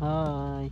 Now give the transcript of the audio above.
Hi.